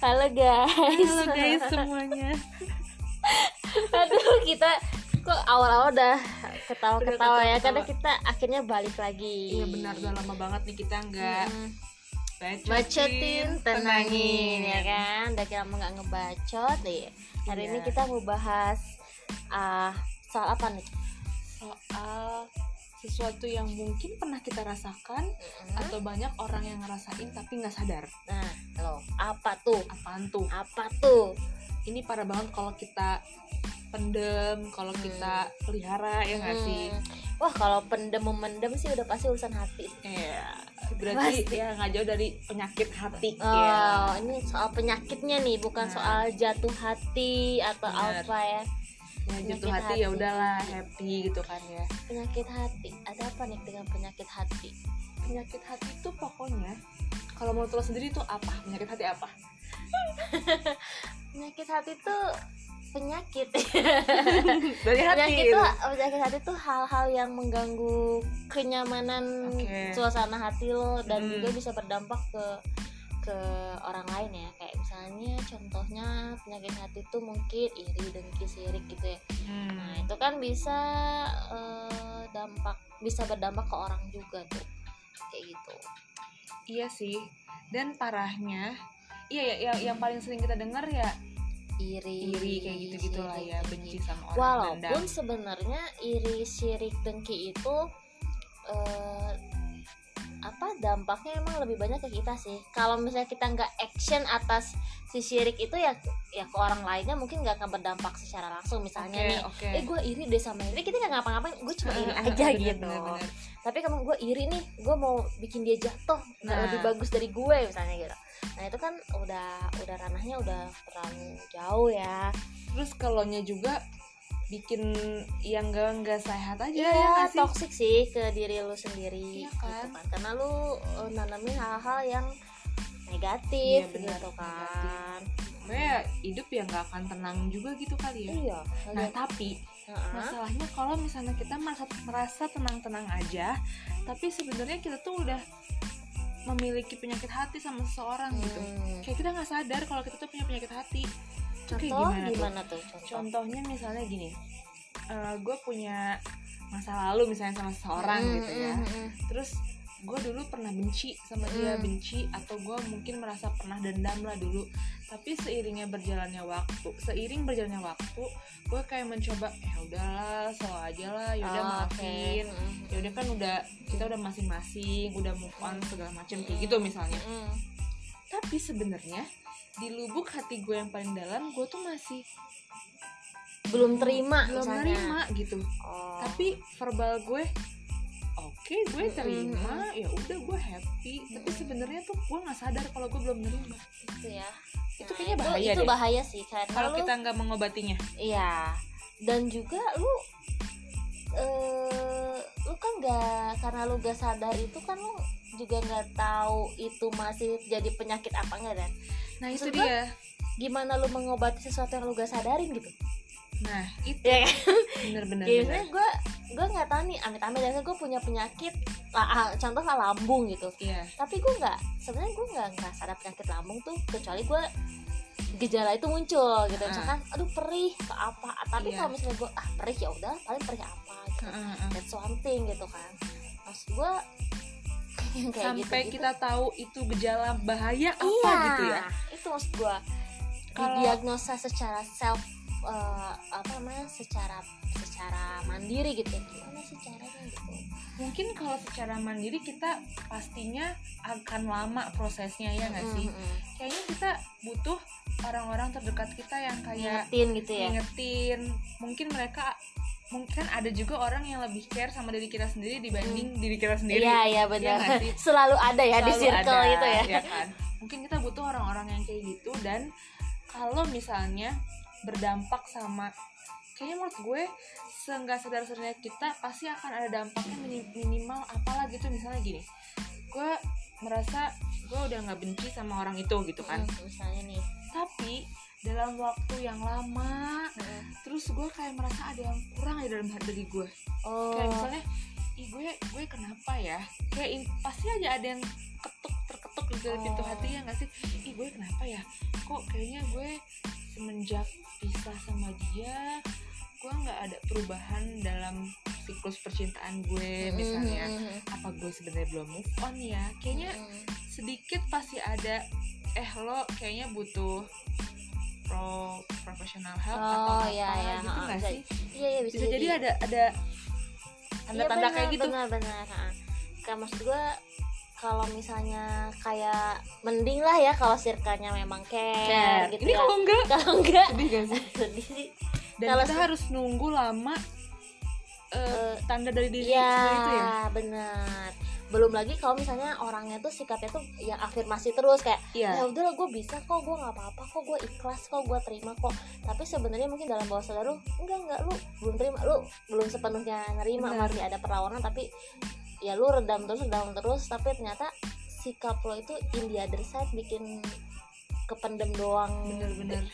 Halo guys. Halo guys semuanya. Aduh, kita kok awal-awal udah ketawa-ketawa ya ketawa-ketawa. karena kita akhirnya balik lagi. Iya benar udah lama banget nih kita nggak Hmm, bacotin, bacotin, tenangin ya kan. Udah lama nggak ngebacot deh. Hari Iya. ini kita mau bahas ah soal apa nih? soal sesuatu yang mungkin pernah kita rasakan atau banyak orang yang ngerasain tapi nggak sadar Nah, lo apa tuh? apaan tuh Apa tuh? ini parah banget kalau kita pendem kalau kita pelihara ya nggak sih Hmm. Wah, kalau pendem memendem sih udah pasti urusan hati. Iya, berarti Pasti. ya nggak jauh dari penyakit hati Oh, ya. ini soal penyakitnya nih, bukan Nah. soal jatuh hati atau Benar. apa ya. Ya, jatuh penyakit hati ya hati. udahlah happy gitu kan ya. Penyakit hati. Ada apa nih dengan penyakit hati? Penyakit hati itu pokoknya kalau menurut lo sendiri itu apa? Penyakit hati apa? Penyakit hati tuh penyakit. Dari hati. penyakit tuh penyakit hati tuh hal-hal yang mengganggu kenyamanan Oke. suasana hati lo dan Hmm. juga bisa berdampak ke ke orang lain ya kayak misalnya contohnya penyakit hati tuh mungkin iri dengki sirik gitu ya Hmm. Nah, itu kan bisa eh, dampak bisa berdampak ke orang juga tuh. Kayak gitu. Iya sih. Dan parahnya, iya ya yang, yang paling sering kita dengar ya Iri, iri kayak gitu-gitu lah sirik, ya, benci sama orang Walaupun sebenarnya iri, sirik, dengki itu eh, apa dampaknya emang lebih banyak ke kita sih. Kalau misalnya kita nggak action atas si sirik itu ya ya ke orang lainnya mungkin nggak akan berdampak secara langsung misalnya Oke, nih oke. eh gue iri deh sama ini kita nggak ngapa-ngapain gue cuma iri aja bener, gitu bener, bener. tapi kamu gue iri nih gue mau bikin dia jatuh Nah. lebih bagus dari gue misalnya gitu nah itu kan udah udah ranahnya udah terlalu jauh ya Terus kalaunya juga bikin yang enggak enggak sehat aja ya Iya, nggak sih? toxic sih ke diri lu sendiri Iya gitu kan? kan karena lu eh, nanamin hal-hal yang Iya, negatif benar, gitu kan Kayak hidup ya nggak akan tenang juga gitu kali ya. iya Nah tapi Heeh. masalahnya kalau misalnya kita merasa merasa tenang-tenang aja, tapi sebenarnya kita tuh udah memiliki penyakit hati sama seseorang gitu. Hmm. Kayak kita nggak sadar kalau kita tuh punya penyakit hati. Itu kayak contoh gimana, tuh? gimana tuh contoh Contohnya misalnya gini, gue punya masa lalu misalnya sama seseorang Hmm, gitu ya. hmm, hmm. Terus gue dulu pernah benci sama dia Hmm. benci atau gue mungkin merasa pernah dendam lah dulu tapi seiringnya berjalannya waktu seiring berjalannya waktu gue kayak mencoba ya udahlah so aja lah yaudah Oh, maafin oke. Hmm, ya udah kan udah kita udah masing-masing udah move on segala macam kayak gitu misalnya hmm. tapi sebenarnya di lubuk hati gue yang paling dalam gue tuh masih belum terima belum misalnya. nerima gitu Oh. tapi verbal gue oke gue Mm-mm. terima ya udah gue happy tapi sebenarnya tuh gue nggak sadar kalau gue belum nerima itu ya itu kayaknya bahaya itu deh bahaya sih karena kalau kita nggak mengobatinya Iya. Dan juga lu eh lu kan gak karena lu gak sadar itu kan lu juga nggak tahu itu masih jadi penyakit apa enggak dan? Nah itu gua- dia. gimana lu mengobati sesuatu yang lu gak sadarin gitu? Nah itu. Ya kan? Bener-bener misalnya gue gue nggak tahu nih amit-amit dan gue punya penyakit lah ah, contoh lah lambung gitu. Iya. Tapi gue nggak sebenarnya gue nggak ngerasa ada penyakit lambung tuh kecuali gue gejala itu muncul gitu. Ah. misalkan aduh perih atau apa? Tapi Iya. kalau misalnya gue ah perih ya udah paling perih apa? gitu. That's one thing gitu kan. Maksud gue yang kayak sampai gitu, kita tahu itu gejala bahaya apa iya gitu ya? itu maksud gue Kalau- didiagnosa secara self eh, apa namanya secara secara mandiri gitu gimana sih caranya gitu mungkin kalau secara mandiri kita pastinya akan lama prosesnya ya nggak sih Mm-mm. kayaknya kita butuh orang-orang terdekat kita yang kayak ngingetin gitu ya ngingetin mungkin mereka mungkin ada juga orang yang lebih care sama diri kita sendiri dibanding diri kita sendiri Iya iya benar. sih? Selalu ada ya di Selalu circle ada, itu ya. kan mungkin kita butuh orang-orang yang kayak gitu dan kalau misalnya berdampak sama kayaknya menurut gue seenggak sadar sadarnya kita pasti akan ada dampaknya mini- minimal apalah gitu misalnya gini gue merasa gue udah nggak benci sama orang itu gitu kan Hmm, misalnya nih. tapi dalam waktu yang lama Hmm. terus gue kayak merasa ada yang kurang ya dalam diri gue Oh. kayak misalnya ih gue gue kenapa ya kayak in- pasti aja ada yang ketuk terketuk dari pintu Oh. hati ya nggak sih ih gue kenapa ya kok kayaknya gue semenjak pisah sama dia gue nggak ada perubahan dalam siklus percintaan gue misalnya Mm, apa gue sebenarnya belum move on ya kayaknya mm. sedikit pasti ada eh lo kayaknya butuh pro professional help atau Oh, apa iya, iya. gitu nggak sih iya iya bisa, bisa jadi ada ada tanda-tanda Iya, kayak gitu benar benar ha. kayak maksud gue kalau misalnya kayak mending lah ya kalau circle-nya memang care, Care. gitu ini ya. kalau enggak? Kalau enggak. Sedih gak sih? Sedih. Sih dan Kalau kita se- harus nunggu lama eh, Eh, tanda dari diri Iya, sendiri itu ya? benar. Belum lagi kalau misalnya orangnya tuh sikapnya tuh yang afirmasi terus kayak iya. Ya udahlah gue bisa kok gue nggak apa-apa kok gue ikhlas kok gue terima kok. Tapi sebenarnya mungkin dalam bawah sadar lu enggak enggak lu belum terima lu belum sepenuhnya nerima masih ada perlawanan tapi ya lu redam terus redam terus tapi ternyata sikap lo itu in the other side bikin kependem doang. Bener-bener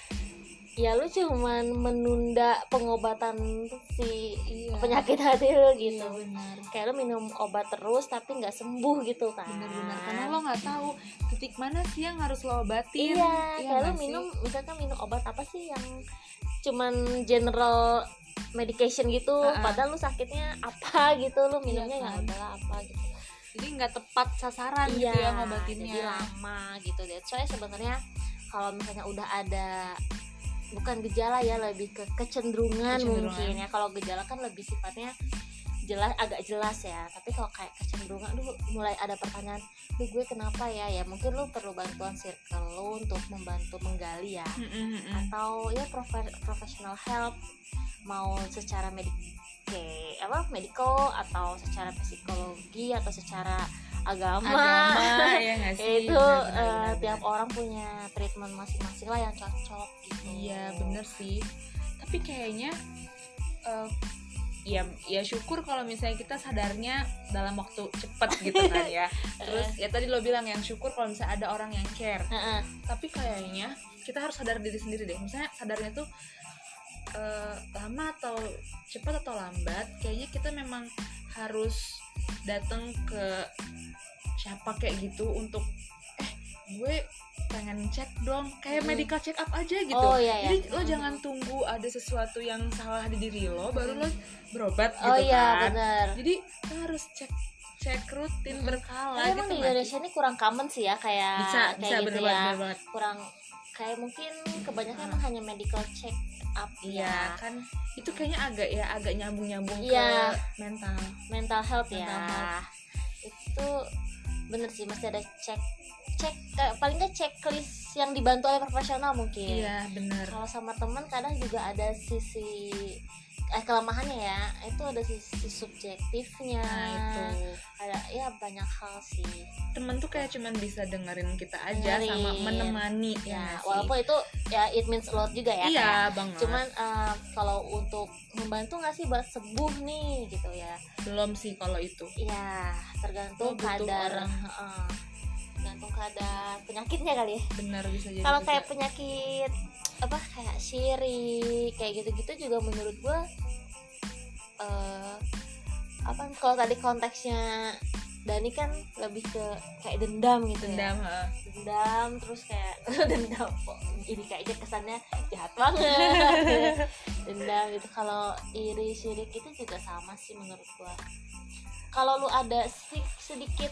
ya lu cuman menunda pengobatan si iya. penyakit hati lu gitu. iya benar kayak lu minum obat terus tapi nggak sembuh gitu kan. Benar-benar karena lo nggak tahu titik mana sih yang harus lo obatin. Iya, kayak lu minum misalkan minum obat apa sih yang cuman general medication gitu Ha-ha. padahal lu sakitnya apa gitu lu Iya minumnya kan. nggak adalah apa gitu jadi nggak tepat sasaran gitu ya ngobatinnya jadi lama gitu deh soalnya sebenarnya kalau misalnya udah ada bukan gejala ya lebih ke kecenderungan, Kecenderungan. mungkin ya kalau gejala kan lebih sifatnya jelas agak jelas ya. Tapi kalau kayak kecenderungan lu mulai ada pertanyaan lu gue kenapa ya? Ya mungkin lu perlu bantuan circle lu untuk membantu menggali ya. Mm, mm, mm. atau ya profe- professional help mau secara medik kayak apa medical atau secara psikologi atau secara agama, agama ya sih? Itu benar, tiap orang punya treatment masing-masing lah yang cocok gitu. Iya bener sih. Tapi kayaknya eh, ya ya syukur kalau misalnya kita sadarnya dalam waktu cepet gitu kan ya. Terus ya tadi lo bilang yang syukur kalau misalnya ada orang yang care. Heeh. tapi kayaknya kita harus sadar diri sendiri deh. Misalnya sadarnya tuh eh, lama atau cepat atau lambat kayaknya kita memang harus datang ke siapa kayak gitu untuk gue pengen cek dong kayak Mm. medical check up aja gitu oh iya ya jadi lo jangan tunggu ada sesuatu yang salah di diri lo baru lo berobat oh gitu iya kan benar jadi lo harus cek cek rutin Mm. berkala Tapi gitu emang di? Indonesia ini kurang common sih ya kayak bisa kayak bisa gitu bener ya bener banget kurang kayak mungkin kebanyakan Hmm. emang hanya medical check up Iya ya kan itu kayaknya agak ya agak nyambung nyambung Iya. ke mental. mental health ya Mental health. itu bener sih mesti ada cek cek eh, paling nggak checklist yang dibantu oleh profesional mungkin Iya bener. kalau sama teman kadang juga ada sisi eh kelemahannya ya itu ada sisi subjektifnya Nah itu ada ya banyak hal sih temen tuh kayak cuman bisa dengerin kita aja sama Dengerin. menemani ya, ya walaupun itu ya it means a lot juga ya iya kayak, banget. cuman eh, kalau untuk membantu nggak sih buat sembuh nih gitu ya belum sih kalau itu. ya tergantung Oh, kadar orang. heeh. tergantung kadar penyakitnya kali ya Bener bisa jadi. kalau kayak penyakit apa kayak syirik kayak gitu-gitu juga menurut gua eh apa kalau tadi konteksnya Dani kan lebih ke kayak dendam gitu ya dendam. heeh. dendam terus kayak dendam kok ini kayaknya kesannya jahat banget dendam gitu kalau iri syirik itu juga sama sih menurut gua kalau lu ada sedikit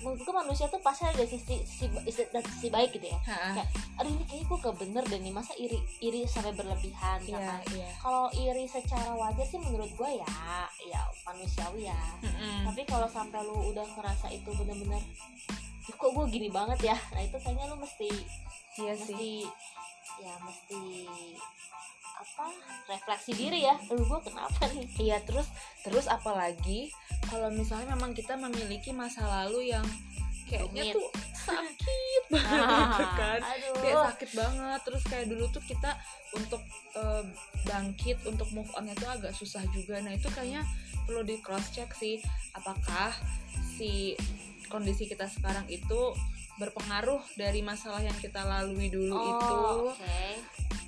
menurut gua manusia tuh pasti ada sisi sisi, sisi, sisi baik gitu ya Ha-ha. Kayak, aduh ini kayaknya gue gak bener deh nih masa iri iri sampai berlebihan misalkan. iya. kalau iri secara wajar sih menurut gue ya ya manusiawi ya Mm-mm. tapi kalau sampai lu udah ngerasa itu bener-bener "Ih, kok gue gini banget ya nah itu kayaknya lu mesti Iya sih. Ya mesti apa refleksi diri ya. Lu gue kenapa nih? Iya terus terus apalagi kalau misalnya memang kita memiliki masa lalu yang kayaknya Rumit. tuh sakit banget gitu kan. aduh. Kayak sakit banget. Terus kayak dulu tuh kita untuk eh, bangkit untuk move onnya tuh agak susah juga. Nah itu kayaknya perlu di cross check sih. Apakah si kondisi kita sekarang itu berpengaruh dari masalah yang kita lalui dulu itu. oh, oke.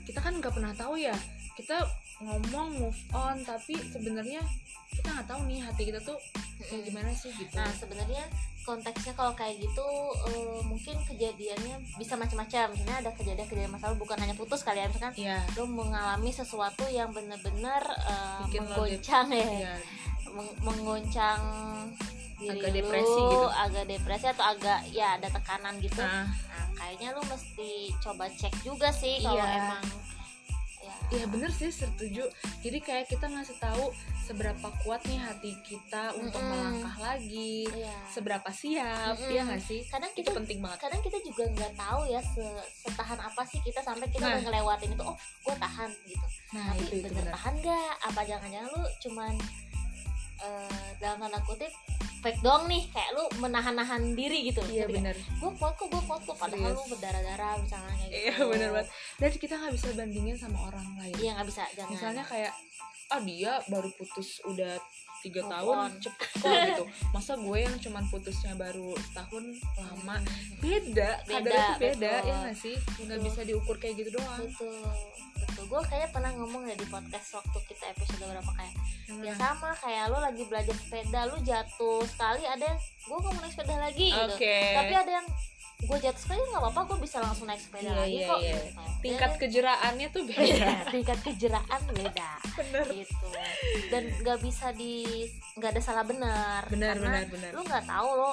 Kita kan nggak pernah tahu ya. Kita ngomong move on tapi sebenarnya kita nggak tahu nih hati kita tuh kayak gimana sih gitu. Nah sebenarnya konteksnya kalau kayak gitu eh, mungkin kejadiannya bisa macam-macam. Misalnya ada kejadian-kejadian masalah bukan hanya putus kali ya. Misalkan Iya, lo mengalami sesuatu yang benar-benar eh, Bikin lo menggoncang ya, iya. Meng- menggoncang diri Agak lu, depresi gitu. agak depresi atau agak ya ada tekanan gitu. Nah, Nah kayaknya lu mesti coba cek juga sih kalau Iya. emang ya, Iya bener sih setuju. Jadi kayak kita ngasih tahu seberapa kuat nih hati kita untuk Mm-mm. melangkah lagi, Iya. seberapa siap, Mm-mm. ya nggak sih? Kadang Itu kita penting banget. kadang kita juga nggak tahu ya se- setahan apa sih kita sampai kita Nah. ngelewatin itu oh gue tahan gitu Nah tapi itu itu bener bener. tahan nggak apa jangan-jangan lu cuman eh, dalam tanda kutip fake dong nih kayak lu menahan-nahan diri gitu Iya bener. gue kuat kok gue kuat kok padahal Serius. lu berdarah-darah misalnya kayak gitu Iya bener banget. Dan kita nggak bisa bandingin sama orang lain. iya nggak bisa jangan Misalnya kayak ah dia baru putus udah tiga tahun cepet kok gitu. Masa gue yang cuman putusnya baru setahun lama? Beda Beda, kadar itu beda betul. ya nggak sih? Nggak bisa diukur kayak gitu doang. Betul betul. Gue kayaknya pernah ngomong ya di podcast waktu kita episode berapa kayak Hmm. ya sama kayak lu lagi belajar sepeda lu jatuh sekali ada yang gue nggak mau naik sepeda lagi gitu. Oke. Tapi ada yang gue jatuh sekali nggak apa-apa gue bisa langsung naik sepeda Iya, lagi iya, kok. iya. gitu. tingkat kejeraannya tuh beda. Beda tingkat kejeraan beda. Bener. Gitu. Dan nggak bisa di nggak ada salah benar. Benar karena benar benar. lu nggak tahu lo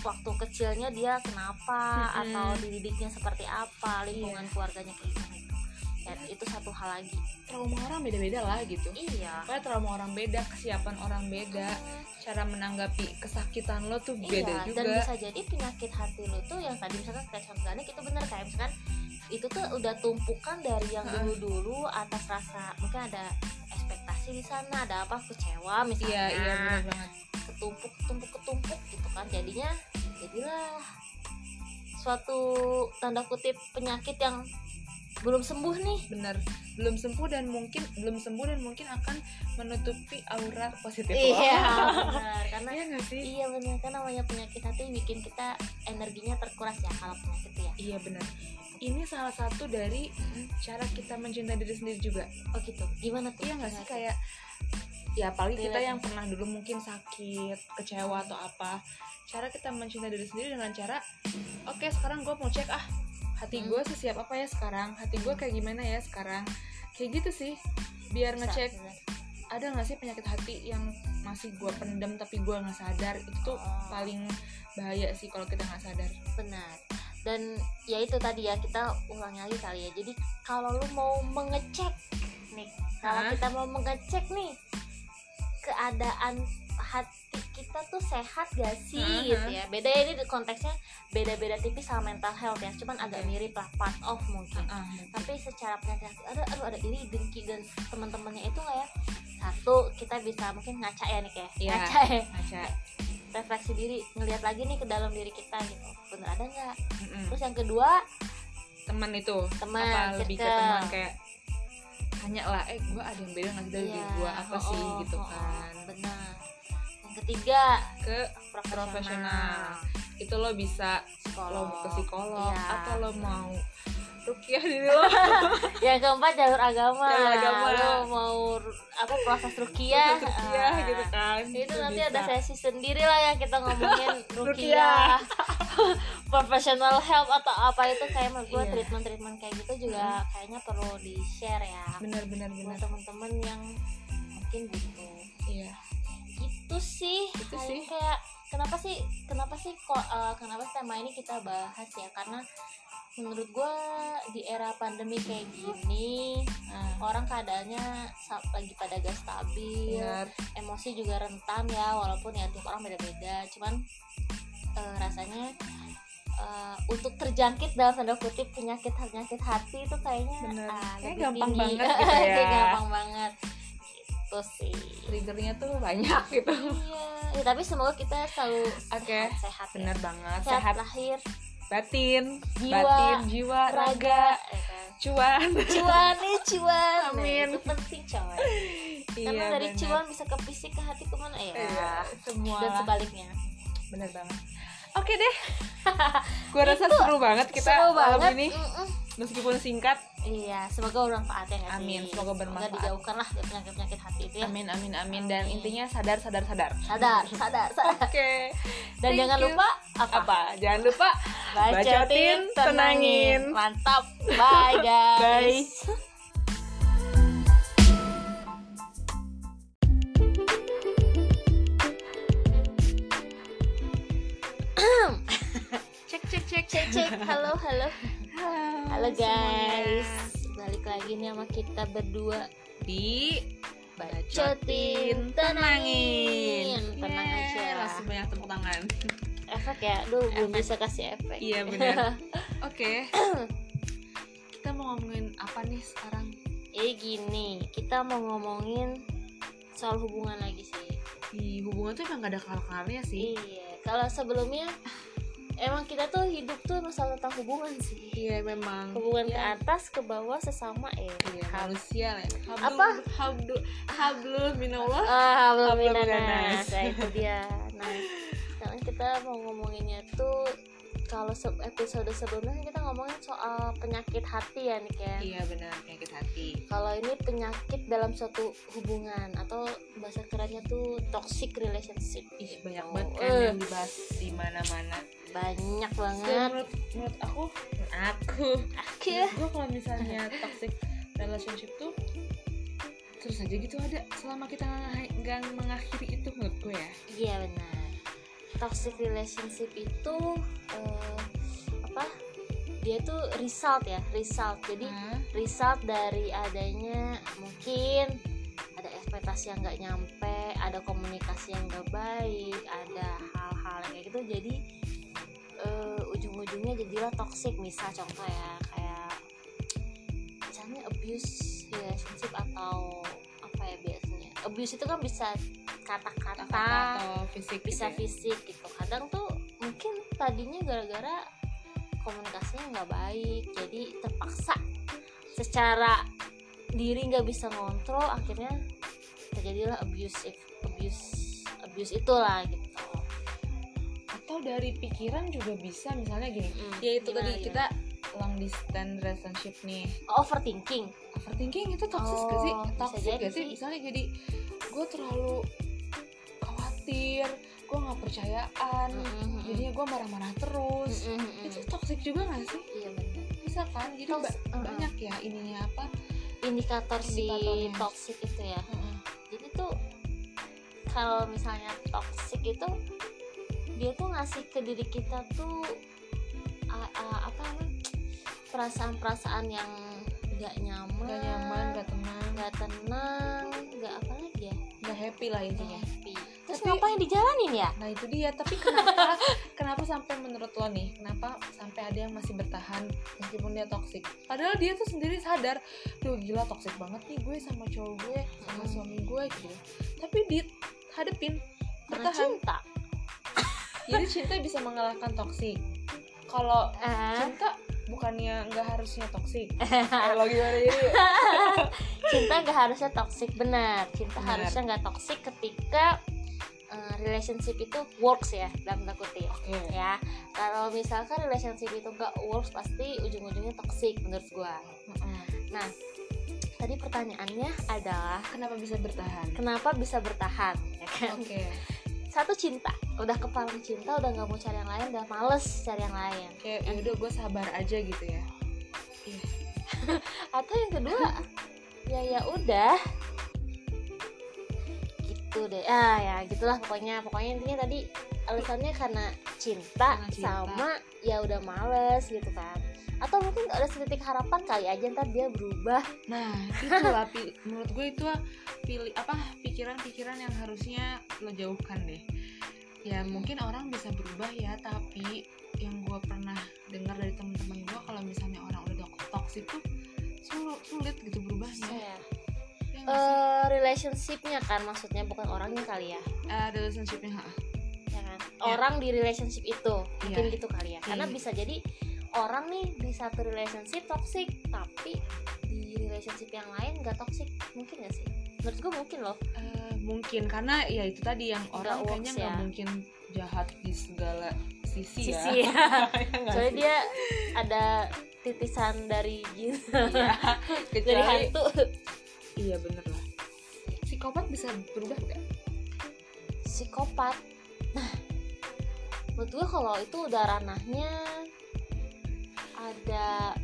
waktu kecilnya dia kenapa Mm-mm. atau dididiknya seperti apa lingkungan Iya. keluarganya kayak gimana ya, itu satu hal lagi. Trauma orang beda-beda lah gitu. Iya. Pokoknya trauma orang beda kesiapan orang beda cara menanggapi kesakitan lo tuh beda iya, juga. dan bisa jadi penyakit hati lu tuh yang tadi misalkan kayak contohnya itu bener kayak misalkan itu tuh udah tumpukan dari yang dulu-dulu atas rasa mungkin ada ekspektasi di sana ada apa kecewa misalnya iya iya benar banget. Ketumpuk ketumpuk ketumpuk gitu kan jadinya jadilah suatu tanda kutip penyakit yang belum sembuh nih benar belum sembuh dan mungkin belum sembuh dan mungkin akan menutupi aura positif. Iya. Benar karena iya nggak sih? iya benar kan namanya penyakit hati bikin kita energinya terkuras ya kalau penyakit ya. Iya benar ini salah satu dari cara kita mencintai diri sendiri juga. Oh gitu. Gimana tuh? Iya nggak sih kayak ya apalagi kita Relate. yang pernah dulu mungkin sakit kecewa atau apa. Cara kita mencintai diri sendiri dengan cara oke sekarang gue mau cek ah hati Hmm. gue sesiap apa ya sekarang? Hati gue kayak gimana ya sekarang? Kayak gitu sih. Biar ngecek ada nggak sih penyakit hati yang masih gue pendem tapi gue nggak sadar? Itu tuh Oh. paling bahaya sih kalau kita nggak sadar. Benar. Dan ya itu tadi ya kita ulangi lagi kali ya. Jadi kalau lu mau mengecek nih kalau kita mau mengecek nih keadaan hati kita tuh sehat gak sih Hah, gitu ya. Beda ya ini konteksnya beda-beda tipis sama mental health ya. Cuman agak mirip lah part of mungkin. Ah tapi secara penyakit ada aduh ada iri dengki dan teman-temannya itu nggak ya? Satu kita bisa mungkin ngaca ya nih kayak Iya. ngaca ya? ngaca. Refleksi diri ngelihat lagi nih ke dalam diri kita gitu. Bener ada nggak? Terus yang kedua? Teman itu. Teman, apa lebih ke teman kayak tanya lah eh gue ada yang beda nggak sih dari Iya, diri gue apa oh, sih? oh, gitu oh, kan. Benar yang ketiga ke profesional, profesional. Itu lo bisa psikolog. lo ke psikolog Iya. atau lo mau rukiah diri lo yang keempat jalur agama. Jalur agama. lo mau apa proses rukiah rukiah ah, gitu kan. Itu nanti bisa. ada sesi sendiri lah ya kita ngomongin Rukiah. professional help atau apa itu kayak menurut gue Iya. treatment treatment kayak gitu juga kayaknya perlu di share ya. Benar benar benar. teman-teman yang mungkin butuh. Iya gitu sih Itu Kayak- sih. kayak kenapa sih kenapa sih kok eh, kenapa sih tema ini kita bahas ya karena menurut gue di era pandemi kayak gini nah, orang keadaannya lagi pada gak stabil benar emosi juga rentan ya walaupun ya tiap orang beda-beda cuman eh, rasanya eh, untuk terjangkit dalam tanda kutip penyakit penyakit hati itu kayaknya Bener. ah, Kayak gampang tinggi. banget gitu ya. Kayak gampang banget gitu sih. Triggernya tuh banyak gitu. Iya ya, tapi semoga kita selalu Oke. sehat, sehat ya. benar banget. Sehat, sehat lahir. batin Jiwa, batin jiwa raga raga ya kan? cuan. Cuan nih cuan. Nah, Amin. itu penting karena Iya, dari benar. cuan bisa ke fisik ke hati ke mana? Ya iya, semua dan sebaliknya. Bener banget oke deh. Gua rasa seru banget kita seru malam banget. ini. Mm-mm. meskipun singkat. Iya semoga bermanfaat ya nggak sih? Amin, semoga bermanfaat. dijauhkan lah dari penyakit penyakit hati itu ya. Amin amin amin. Dan Amin. intinya sadar sadar sadar. Sadar sadar sadar. Oke. Dan Thank jangan you. lupa apa, apa? Jangan lupa bacotin tenangin. tenangin. mantap. Bye guys. Bye. Cek cek. Halo halo. Halo guys. semuanya. balik lagi nih sama kita berdua. Di bacotin tenangin. Tenang aja. langsung banyak tepuk tangan. Efek ya? Duh belum bisa kasih efek. Iya benar oke. Kita mau ngomongin apa nih sekarang? Jadi gini. Kita mau ngomongin soal hubungan lagi sih. Di hubungan tuh emang gak ada kelar-kelarnya sih. Iya. Kalau sebelumnya emang kita tuh hidup tuh masalah tentang hubungan sih iya memang hubungan ke Iya. atas ke bawah sesama ya Iya, manusia lah ya. Hablu, Apa? Hablu, hablul minallah. ah belum Hablum minanas minanas. nah itu dia nah sekarang kita mau ngomonginnya tuh kalau se- episode sebelumnya kita ngomongin soal penyakit hati ya nih kan Iya benar penyakit hati. kalau ini penyakit dalam suatu hubungan atau bahasa kerennya tuh toxic relationship Ih banyak Oh, banget kan eh. yang dibahas di mana-mana. banyak banget menurut menurut aku, aku, akhir gue kalau misalnya toxic relationship tuh terus aja gitu ada selama kita nggak mengakhiri itu menurut gue ya. iya benar toxic relationship itu eh, apa dia tuh result ya result. Jadi Hah? result dari adanya mungkin ada ekspektasi yang nggak nyampe ada komunikasi yang nggak baik ada hal-hal yang kayak gitu. Jadi eh, ujung-ujungnya jadilah toxic. Misal contoh ya kayak misalnya abuse relationship atau abuse itu kan bisa kata-kata atau fisik bisa gitu ya. fisik gitu. Kadang tuh mungkin tadinya gara-gara komunikasinya nggak baik jadi terpaksa secara diri nggak bisa ngontrol akhirnya terjadilah abusive abuse abuse itulah gitu. Atau dari pikiran juga bisa misalnya gini Mm, ya itu tadi kita long distance relationship nih. Overthinking. Overthinking itu toxic Oh, gak sih? Bisa toxic gak sih? misalnya jadi gue terlalu khawatir gue nggak percayaan Mm-mm, jadinya gue marah-marah terus. Mm-mm, mm-mm. itu toxic juga gak sih? Iya benar bisa kan? Jadi Tox- ba- uh-uh. banyak ya ininya apa? Indikator si toxic itu ya. Heeh. jadi tuh kalau misalnya toxic itu dia tuh ngasih ke diri kita tuh apa namanya perasaan-perasaan yang nggak nyaman nggak nyaman nggak tenang. nggak tenang nggak apa lagi ya? Nggak happy lah intinya. Happy. Terus Tapi- ngapain dijalanin ya? Nah itu dia. Tapi kenapa kenapa sampai menurut lo nih kenapa sampai ada yang masih bertahan meskipun dia toxic? Padahal dia tuh sendiri sadar tuh gila toxic banget nih gue sama cowok gue sama Hmm. suami gue gitu tapi dihadepin karena bertahan. cinta. Jadi cinta bisa mengalahkan toxic. Kalau Eh, cinta bukannya nggak harusnya toxic? Kalau gimana jadi cinta nggak harusnya toxic benar. Cinta Benar. harusnya nggak toxic ketika eh, relationship itu works ya dalam tanda kutip oke. ya. Kalau misalkan relationship itu gak works pasti ujung-ujungnya toxic menurut gua. Heeh. nah tadi pertanyaannya adalah kenapa bisa bertahan? kenapa bisa bertahan ya kan? Oke satu cinta. Udah kepalang cinta udah nggak mau cari yang lain udah males cari yang lain. Kayak yaudah gue sabar aja gitu ya. Atau yang kedua? Ya ya udah gitu deh ah ya gitulah pokoknya pokoknya intinya tadi alasannya karena cinta, Karena cinta. sama ya udah males gitu kan atau mungkin ada sedikit harapan kali aja ntar dia berubah Nah, itulah pi- menurut gue itu pilih apa pikiran-pikiran yang harusnya lo jauhkan deh. Ya mungkin orang bisa berubah ya, tapi yang gue pernah dengar dari teman-teman gue kalau misalnya orang udah tok- toxic tuh sulit, sulit gitu berubahnya. saya Ya eh relationshipnya kan maksudnya bukan orangnya kali ya. Eh, relationshipnya ha. ya kan? Ya. orang di relationship itu mungkin Iya. gitu kali ya. Karena Iya. bisa jadi orang nih di satu relationship toxic tapi di relationship yang lain gak toxic. Mungkin gak sih? Menurut gue mungkin loh. Eh, mungkin. Karena ya itu tadi yang orang Nggak kayaknya nggak ya. mungkin jahat di segala sisi, sisi ya. ya Ya nggak soalnya dia ada titisan dari jin. Iya. Dari hantu iya bener lah. Psikopat bisa berubah nggak? Psikopat. Nah menurut gue kalau itu udah ranahnya ada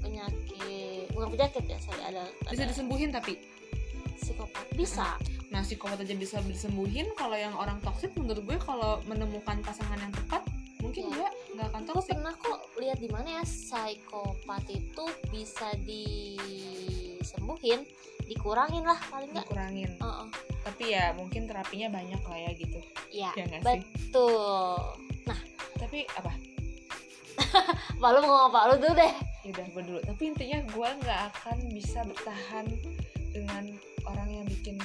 penyakit bukan penyakit ya sorry ada, bisa ada disembuhin tapi? Psikopat bisa. Nah psikopat aja bisa disembuhin. Kalau yang orang toksik menurut gue kalau menemukan pasangan yang tepat mungkin Iya. dia nggak akan toksik pernah kok lihat di mana ya psikopat itu bisa disembuhin dikurangin lah paling nggak. Dikurangin. Heeh. tapi ya mungkin terapinya banyak lah ya gitu. Ya ya nggak sih? betul. Tapi apa? Pak lu mau ngomong apa lu dulu deh. Udah gue dulu. Tapi intinya gue nggak akan bisa bertahan dengan orang yang bikin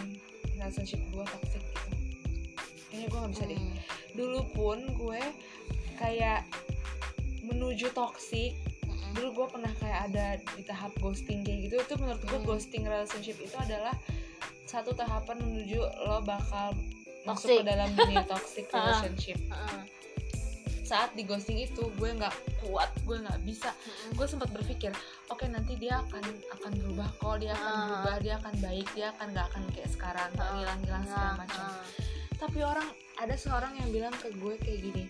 relationship gue toxic gitu. Kayaknya gue nggak bisa deh. Hmm. dulu pun gue kayak menuju toxic. Dulu gue pernah kayak ada di tahap ghosting kayak gitu itu menurut gue Hmm. ghosting relationship itu adalah satu tahapan menuju lo bakal masuk Toxic. ke dalam dunia toxic relationship. Saat di ghosting itu gue nggak kuat gue nggak bisa. Gue sempat berpikir oke nanti dia akan akan berubah kok dia akan Ah. berubah dia akan baik dia akan nggak akan kayak sekarang nggak hilang-hilang segala Nah, macam tapi orang ada seorang yang bilang ke gue kayak gini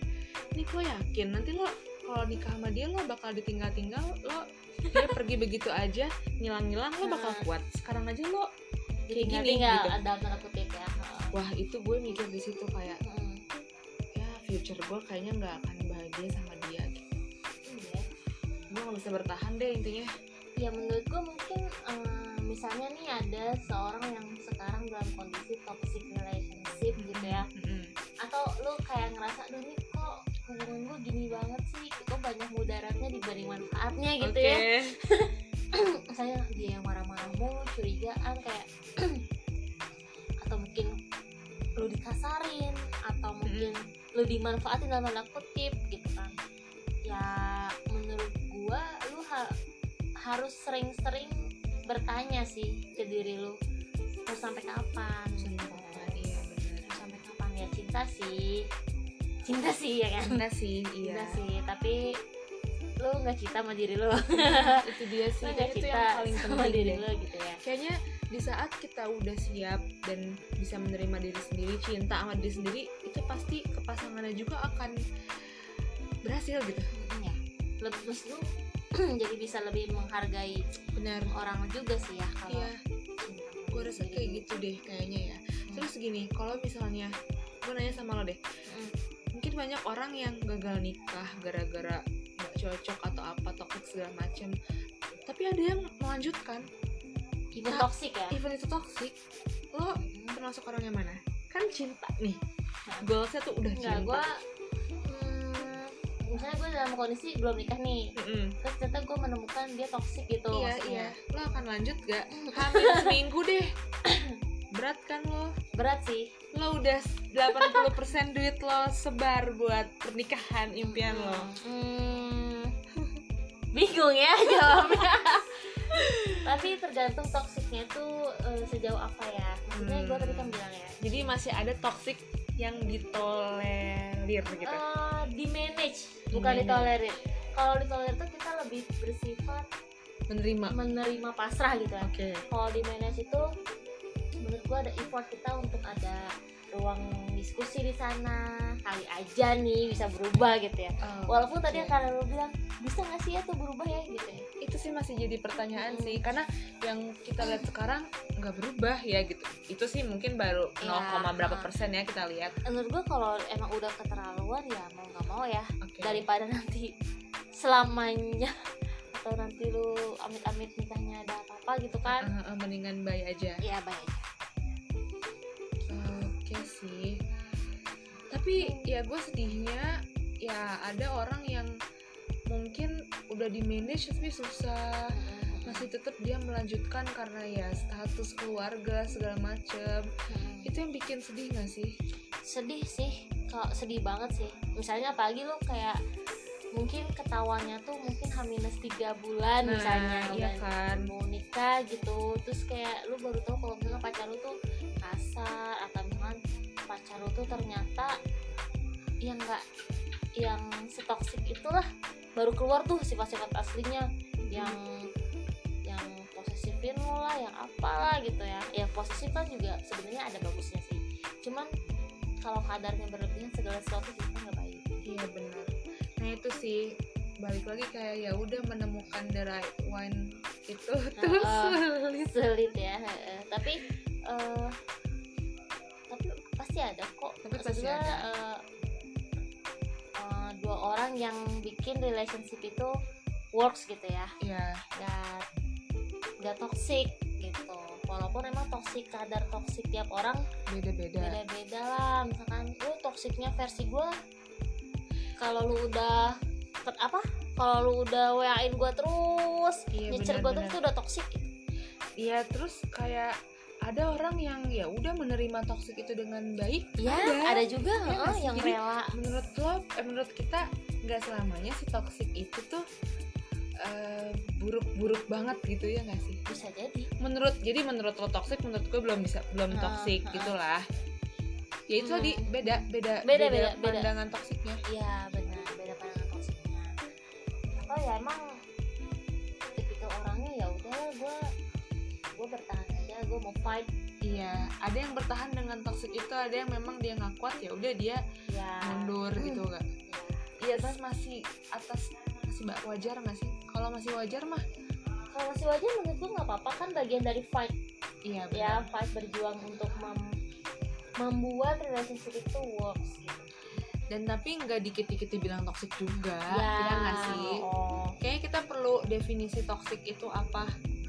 ini gue yakin nanti lo kalau nikah sama dia lo bakal ditinggal-tinggal lo dia pergi begitu aja ngilang-ngilang lo bakal Ah. kuat sekarang aja lo kayak gini tinggal gitu ada tanda kutip ya wah itu gue mikir di situ kayak Mm-mm. ya future gue kayaknya nggak akan bahagia sama dia gitu. Iya. gue nggak bisa bertahan deh intinya ya menurut gue mungkin eh, misalnya nih ada seorang yang sekarang dalam kondisi toxic relationship gitu ya Mm-mm. atau lu kayak ngerasa aduh ini kok hubungan gue gini banget sih kok banyak mudaratnya dibanding manfaatnya gitu Oke. ya misalnya dia yang marah-marah mulu curigaan kayak atau mungkin lu dikasarin atau mungkin lu dimanfaatin dalam tanda kutip gitu kan. Ya menurut gua lu ha- harus sering-sering bertanya sih ke diri lu mau sampai kapan? Iya sampai kapan? Ya cinta sih cinta sih ya kan? Cinta sih iya. cinta sih tapi lu nggak cinta sama diri lu. Itu dia sih. Lu itu cinta yang paling sama penting diri deh. lu gitu ya. Kayaknya di saat kita udah siap dan bisa menerima diri sendiri cinta sama diri sendiri itu pasti kepasangannya juga akan berhasil gitu. Ya lebih terus lu jadi bisa lebih menghargai benar. orang juga sih ya kalau iya. gue rasa kayak gitu deh kayaknya ya. Terus gini kalau misalnya gue nanya sama lo deh banyak orang yang gagal nikah gara-gara nggak cocok atau apa toxic segala macem. Tapi ada yang melanjutkan. Even Nah, toxic ya? even itu toxic lo Mm. termasuk orang yang mana? Kan cinta nih. Nah. goalsnya tuh udah Enggak, cinta. gue misalnya gue dalam kondisi belum nikah nih. Mm-mm. terus ternyata gue menemukan dia toxic gitu iya maksudnya. iya. Lo akan lanjut gak hamil seminggu deh berat kan lo? Berat sih. Lo udah 80% duit lo sebar buat pernikahan impian lo. Hmm, bingung ya jawabnya. Tapi tergantung toksiknya tuh eh, sejauh apa ya. Maksudnya gue tadi kan bilang ya. Jadi masih ada toxic yang ditolerir gitu? Eh, di manage bukan Di-manage. ditolerir. Kalau ditolerir tuh kita lebih bersifat menerima. menerima pasrah gitu ya. Oke. Kalau di manage itu menurut gua ada effort kita untuk ada ruang diskusi di sana kali aja nih bisa berubah gitu ya. Walaupun tadi yang kalian bilang bisa nggak sih ya tuh berubah ya? Gitu ya. Itu sih masih jadi pertanyaan Hmm. sih karena yang kita lihat sekarang nggak berubah ya gitu. Itu sih mungkin baru 0, Ya, berapa ah. persen ya kita lihat. Menurut gua kalau emang udah keterlaluan ya mau nggak mau ya. Oke. Daripada nanti selamanya atau nanti lu amit-amit nikahnya ada apa-apa gitu kan. Ah, ah, mendingan bayi aja. Ya baik oke sih. Tapi ya gue sedihnya ya ada orang yang mungkin udah di manage tapi susah. Masih tetap dia melanjutkan karena ya status keluarga segala macem. Hmm. itu yang bikin sedih gak sih? Sedih sih. Kalau sedih banget sih. Misalnya apalagi lu kayak mungkin ketawanya tuh mungkin H minus tiga bulan misalnya iya kan. mau nikah gitu. Terus kayak lu baru tahu kalau misalnya pacar lu tuh kasar atau misalkan pacar lu tuh ternyata yang nggak yang setoksik itulah baru keluar tuh sifat-sifat aslinya. Yang yang posesifin lo lah yang apalah gitu ya. Ya posesif kan juga sebenarnya ada bagusnya sih. Cuman kalau kadarnya berlebihan segala sesuatu sih kan nggak baik. Iya benar. Nah itu sih. Balik lagi kayak ya udah menemukan the right one itu tuh Heeh. sulit. sulit ya tapi eh, tapi pasti ada kok. Tapi pasti ada. eh, eh, dua orang yang bikin relationship itu works gitu ya. Ya nggak nggak toxic gitu. Walaupun emang toxic kadar toxic tiap orang beda-beda. beda-beda lah. Misalkan lu toksiknya versi gue kalau lu udah apa? Kalau lu udah wain gue terus Iya, nyecer gue terus itu udah toxic. Gitu. Iya terus kayak ada orang yang ya udah menerima toksik itu dengan baik ya Ada. ada, juga nggak sih? yang Jadi, rela menurut lo eh, menurut kita nggak selamanya si toksik itu tuh eh, buruk-buruk banget gitu ya nggak sih bisa jadi menurut jadi menurut lo toksik menurut gue belum bisa belum toksik ah. gitulah ya itu Hmm. tadi beda beda Beda, beda, beda. pandangan toksiknya iya benar beda pandangan toksiknya atau ya emang tipikal orangnya ya udah gue gue bertahan aja gue mau fight. Iya. Ada yang bertahan dengan toksik itu ada yang memang dia nggak kuat ya udah dia ya mundur Hmm. gitu kan iya terus masih atas masih mbak wajar nggak sih? Kalau masih wajar mah. Kalau masih wajar menurut gue nggak apa-apa kan bagian dari fight. Iya ya benar. fight berjuang untuk mem- membuat relationship itu works. Gitu. dan tapi nggak dikit-dikit dibilang toksik juga ya, ya nggak sih? Oh, kayaknya kita perlu definisi toksik itu apa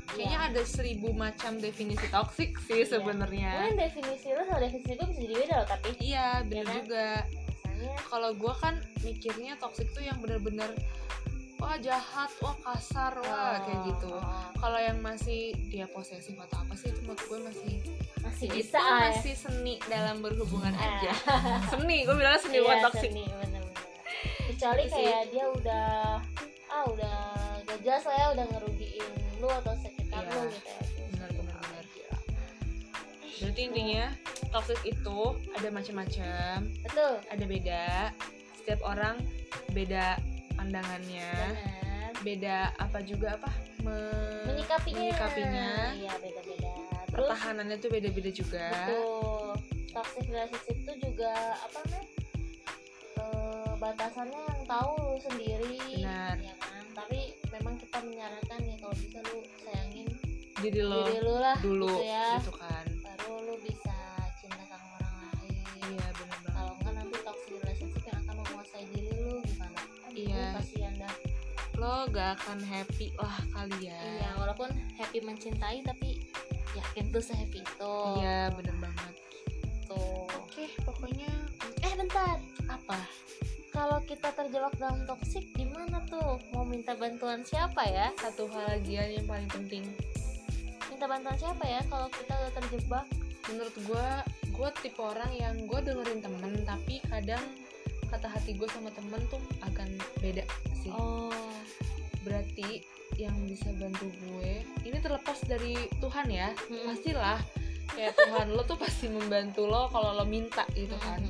kayaknya ya. ada seribu macam definisi toksik sih Iya. sebenarnya mungkin definisi lo sama definisi gue bisa jadi beda loh tapi iya bener kan? juga misalnya kalau gue kan mikirnya toksik tuh yang bener-bener wah jahat wah kasar wah oh, kayak gitu oh, kalau yang masih dia posesif atau apa sih itu menurut gue masih masih ya bisa itu ah, ya. masih seni dalam berhubungan Ah. aja seni gue bilang seni Iya, bukan toksik seni, bener-bener. kecuali Itu sih. kayak dia udah ah udah gak jelas lah ya udah ngerugiin lu atau Iya. Benar, benar, benar. gila. berarti intinya toxic itu ada macam-macam. Betul. Ada beda. Setiap orang beda pandangannya. Benar. Beda apa juga apa? Me- menyikapinya. menyikapinya. Iya beda-beda. Terus? Pertahanannya tuh beda-beda juga. Betul. Toxic relationship itu juga apa nih Eh, batasannya yang tahu sendiri. Benar. ya kan? Tapi memang kita menyarankan ya diri lo diri lu lah dulu gitu ya. gitu kan. Baru lu bisa cinta sama orang lain. Iya benar banget. Kalau enggak nanti toxic relationship yang akan menguasai diri lu gimana? Aduh, Iya. kasihan dah. Lo gak akan happy lah kali ya. Iya walaupun happy mencintai tapi yakin tuh sehappy itu. Iya bener banget. Tuh oke pokoknya eh bentar. Apa? Kalau kita terjebak dalam toxic gimana tuh? Mau minta bantuan siapa ya? Satu hal lagi yang paling penting minta bantuan siapa ya kalau kita udah terjebak? Menurut gue gue tipe orang yang gue dengerin temen tapi kadang kata hati gue sama temen tuh akan beda sih. Oh. Berarti yang bisa bantu gue ini terlepas dari Tuhan ya. Mm-mm. pastilah kayak Tuhan lo tuh pasti membantu lo kalau lo minta gitu kan.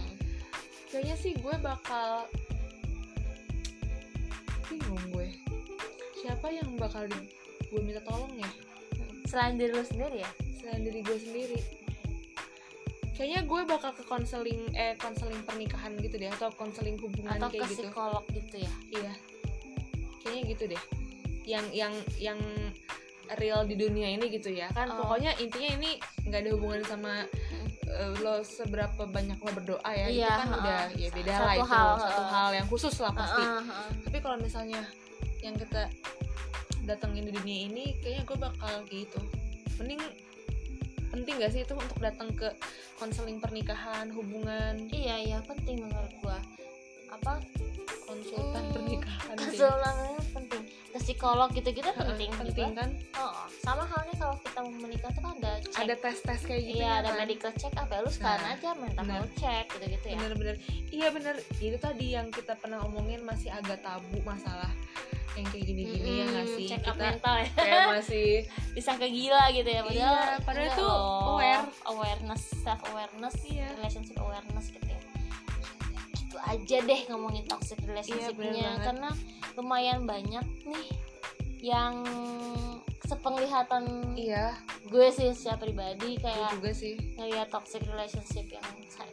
Kayaknya sih gue bakal bingung gue. Siapa yang bakal di- gue minta tolong ya selain diri lu sendiri ya? Selain diri gue sendiri. Kayaknya gue bakal ke konseling eh konseling pernikahan gitu deh atau konseling hubungan atau ke kayak gitu. psikolog gitu ya? Iya. Kayaknya gitu deh. Yang yang yang real di dunia ini gitu ya. Kan Oh. pokoknya intinya ini nggak ada hubungan sama eh, lo seberapa banyak lo berdoa ya. Itu Iya, kan ha-ha. udah ya beda Satu lah itu. hal, satu ha-ha. hal yang khusus lah pasti. Heeh, heeh. tapi kalau misalnya yang kita datengin di dunia ini kayaknya gue bakal gitu. Mending penting gak sih itu untuk datang ke konseling pernikahan hubungan? Iya iya penting menurut gua. Apa? Konsultan Hmm, pernikahan konselannya penting psikolog gitu-gitu penting, penting juga kan oh, sama halnya kalau kita mau menikah tuh kan ada cek ada tes tes kayak gitu iya ada kan? medical check up ya lu Nah, aja mental benar. health check gitu-gitu ya bener-bener iya bener itu tadi yang kita pernah omongin masih agak tabu masalah yang kayak gini-gini ya nggak Mm-mm, sih check up kita mental ya kayak masih bisa ke gila gitu ya padahal Iya, padahal tuh loh. aware. awareness self awareness Iya. relationship awareness gitu ya itu aja deh ngomongin toxic Iya, relationship-nya banget. karena lumayan banyak nih yang sepenglihatan iya. gue sih secara pribadi gue kayak juga sih. ngeliat toxic relationship yang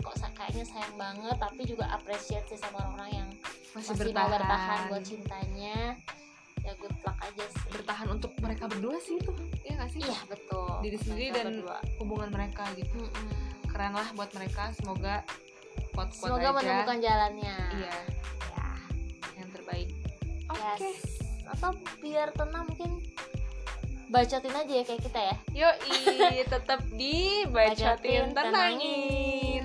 kok kayaknya sayang banget tapi juga appreciate sih sama orang-orang yang masih, masih bertahan. bertahan buat cintanya. Ya good luck aja sih. Bertahan untuk mereka berdua sih itu. Iya gak sih? Iya betul. Diri sendiri Mereka dan berdua. hubungan mereka gitu. Mm-mm. keren lah buat mereka semoga kuat-kuat semoga aja. menemukan jalannya. Iya. Ya yang terbaik. Oke. Yes. Atau biar tenang mungkin bacotin aja ya kayak kita ya? Yoi tetap dibacotin Bacotin, tenangin